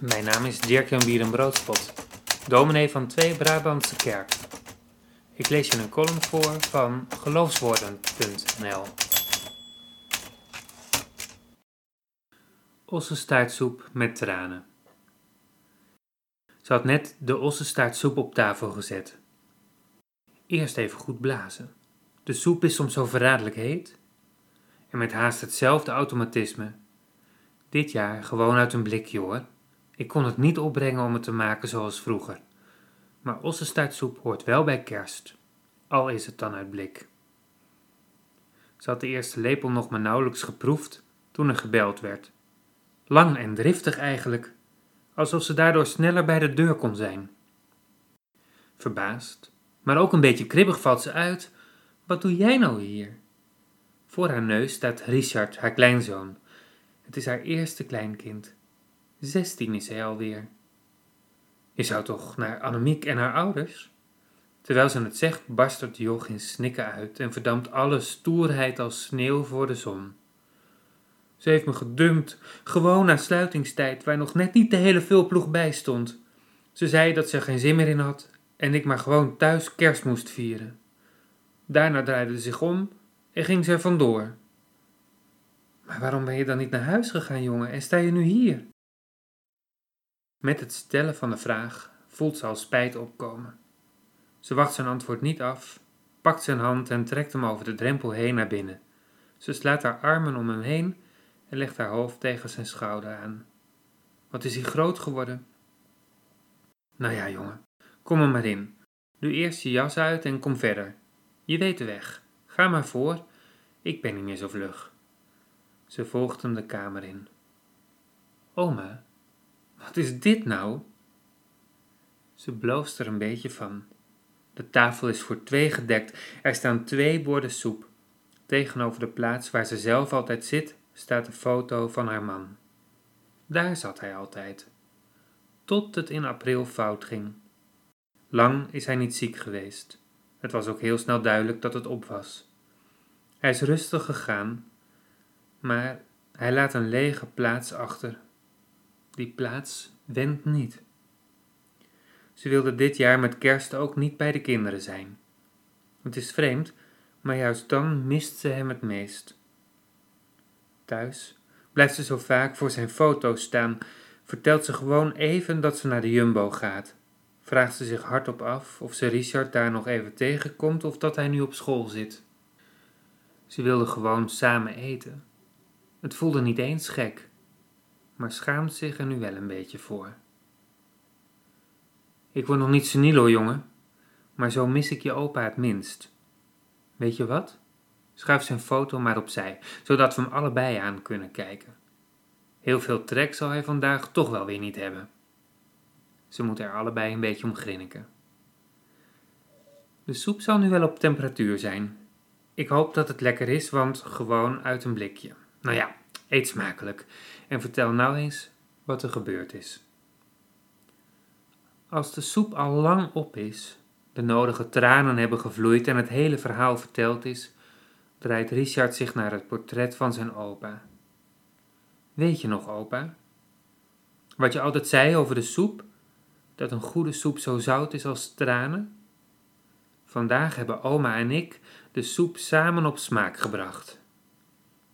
Mijn naam is Dirk-Jan Bierenbroodspot, dominee van Twee Brabantse Kerk. Ik lees je een column voor van geloofswoorden.nl. Ossestaartsoep met tranen. Ze had net de ossestaartsoep op tafel gezet. Eerst even goed blazen. De soep is soms zo verraderlijk heet. En met haast hetzelfde automatisme. Dit jaar gewoon uit een blikje hoor. Ik kon het niet opbrengen om het te maken zoals vroeger. Maar ossestaartsoep hoort wel bij kerst, al is het dan uit blik. Ze had de eerste lepel nog maar nauwelijks geproefd toen er gebeld werd. Lang en driftig eigenlijk, alsof ze daardoor sneller bij de deur kon zijn. Verbaasd, maar ook een beetje kribbig valt ze uit: Wat doe jij nou hier? Voor haar neus staat Richard, haar kleinzoon. Het is haar eerste kleinkind. Zestien is hij alweer. Je zou toch naar Annemiek en haar ouders? Terwijl ze het zegt, barst het joch in snikken uit en verdampt alle stoerheid als sneeuw voor de zon. Ze heeft me gedumpt, gewoon na sluitingstijd, waar nog net niet de hele vulploeg bij stond. Ze zei dat ze geen zin meer in had en ik maar gewoon thuis kerst moest vieren. Daarna draaide ze zich om en ging ze er vandoor. Maar waarom ben je dan niet naar huis gegaan, jongen, en sta je nu hier? Met het stellen van de vraag voelt ze al spijt opkomen. Ze wacht zijn antwoord niet af, pakt zijn hand en trekt hem over de drempel heen naar binnen. Ze slaat haar armen om hem heen en legt haar hoofd tegen zijn schouder aan. Wat is hij groot geworden? Nou ja, jongen, kom er maar in. Doe eerst je jas uit en kom verder. Je weet de weg. Ga maar voor. Ik ben niet meer zo vlug. Ze volgt hem de kamer in. Oma, wat is dit nou? Ze bloost er een beetje van. De tafel is voor twee gedekt. Er staan twee borden soep. Tegenover de plaats waar ze zelf altijd zit, staat een foto van haar man. Daar zat hij altijd. Tot het in april fout ging. Lang is hij niet ziek geweest. Het was ook heel snel duidelijk dat het op was. Hij is rustig gegaan, maar hij laat een lege plaats achter die plaats wendt niet. Ze wilde dit jaar met kerst ook niet bij de kinderen zijn. Het is vreemd, maar juist dan mist ze hem het meest. Thuis blijft ze zo vaak voor zijn foto staan, vertelt ze gewoon even dat ze naar de Jumbo gaat. Vraagt ze zich hardop af of ze Richard daar nog even tegenkomt of dat hij nu op school zit. Ze wilde gewoon samen eten. Het voelde niet eens gek maar schaamt zich er nu wel een beetje voor. Ik word nog niet seniel hoor, jongen, maar zo mis ik je opa het minst. Weet je wat? Schuif zijn foto maar opzij, zodat we hem allebei aan kunnen kijken. Heel veel trek zal hij vandaag toch wel weer niet hebben. Ze moeten er allebei een beetje om grinniken. De soep zal nu wel op temperatuur zijn. Ik hoop dat het lekker is, want gewoon uit een blikje. Nou ja, Eet smakelijk en vertel nou eens wat er gebeurd is. Als de soep al lang op is, de nodige tranen hebben gevloeid en het hele verhaal verteld is, draait Richard zich naar het portret van zijn opa. Weet je nog, opa? Wat je altijd zei over de soep? Dat een goede soep zo zout is als tranen? Vandaag hebben oma en ik de soep samen op smaak gebracht.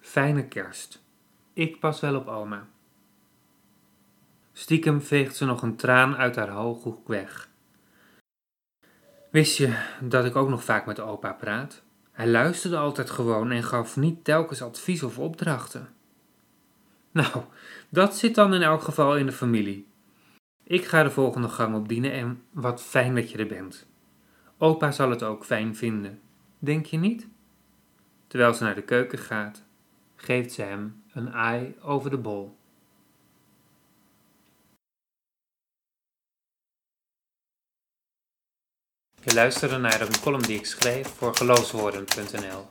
Fijne kerst. Ik pas wel op oma. Stiekem veegt ze nog een traan uit haar hooghoek weg. Wist je dat ik ook nog vaak met opa praat? Hij luisterde altijd gewoon en gaf niet telkens advies of opdrachten. Nou, dat zit dan in elk geval in de familie. Ik ga de volgende gang opdienen en wat fijn dat je er bent. Opa zal het ook fijn vinden, denk je niet? Terwijl ze naar de keuken gaat, geeft ze hem een ei over de bol. Je luisterde naar een column die ik schreef voor geloofswoorden.nl.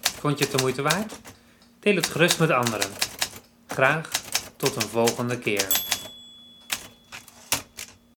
Vond je het de moeite waard? Deel het gerust met anderen. Graag tot een volgende keer.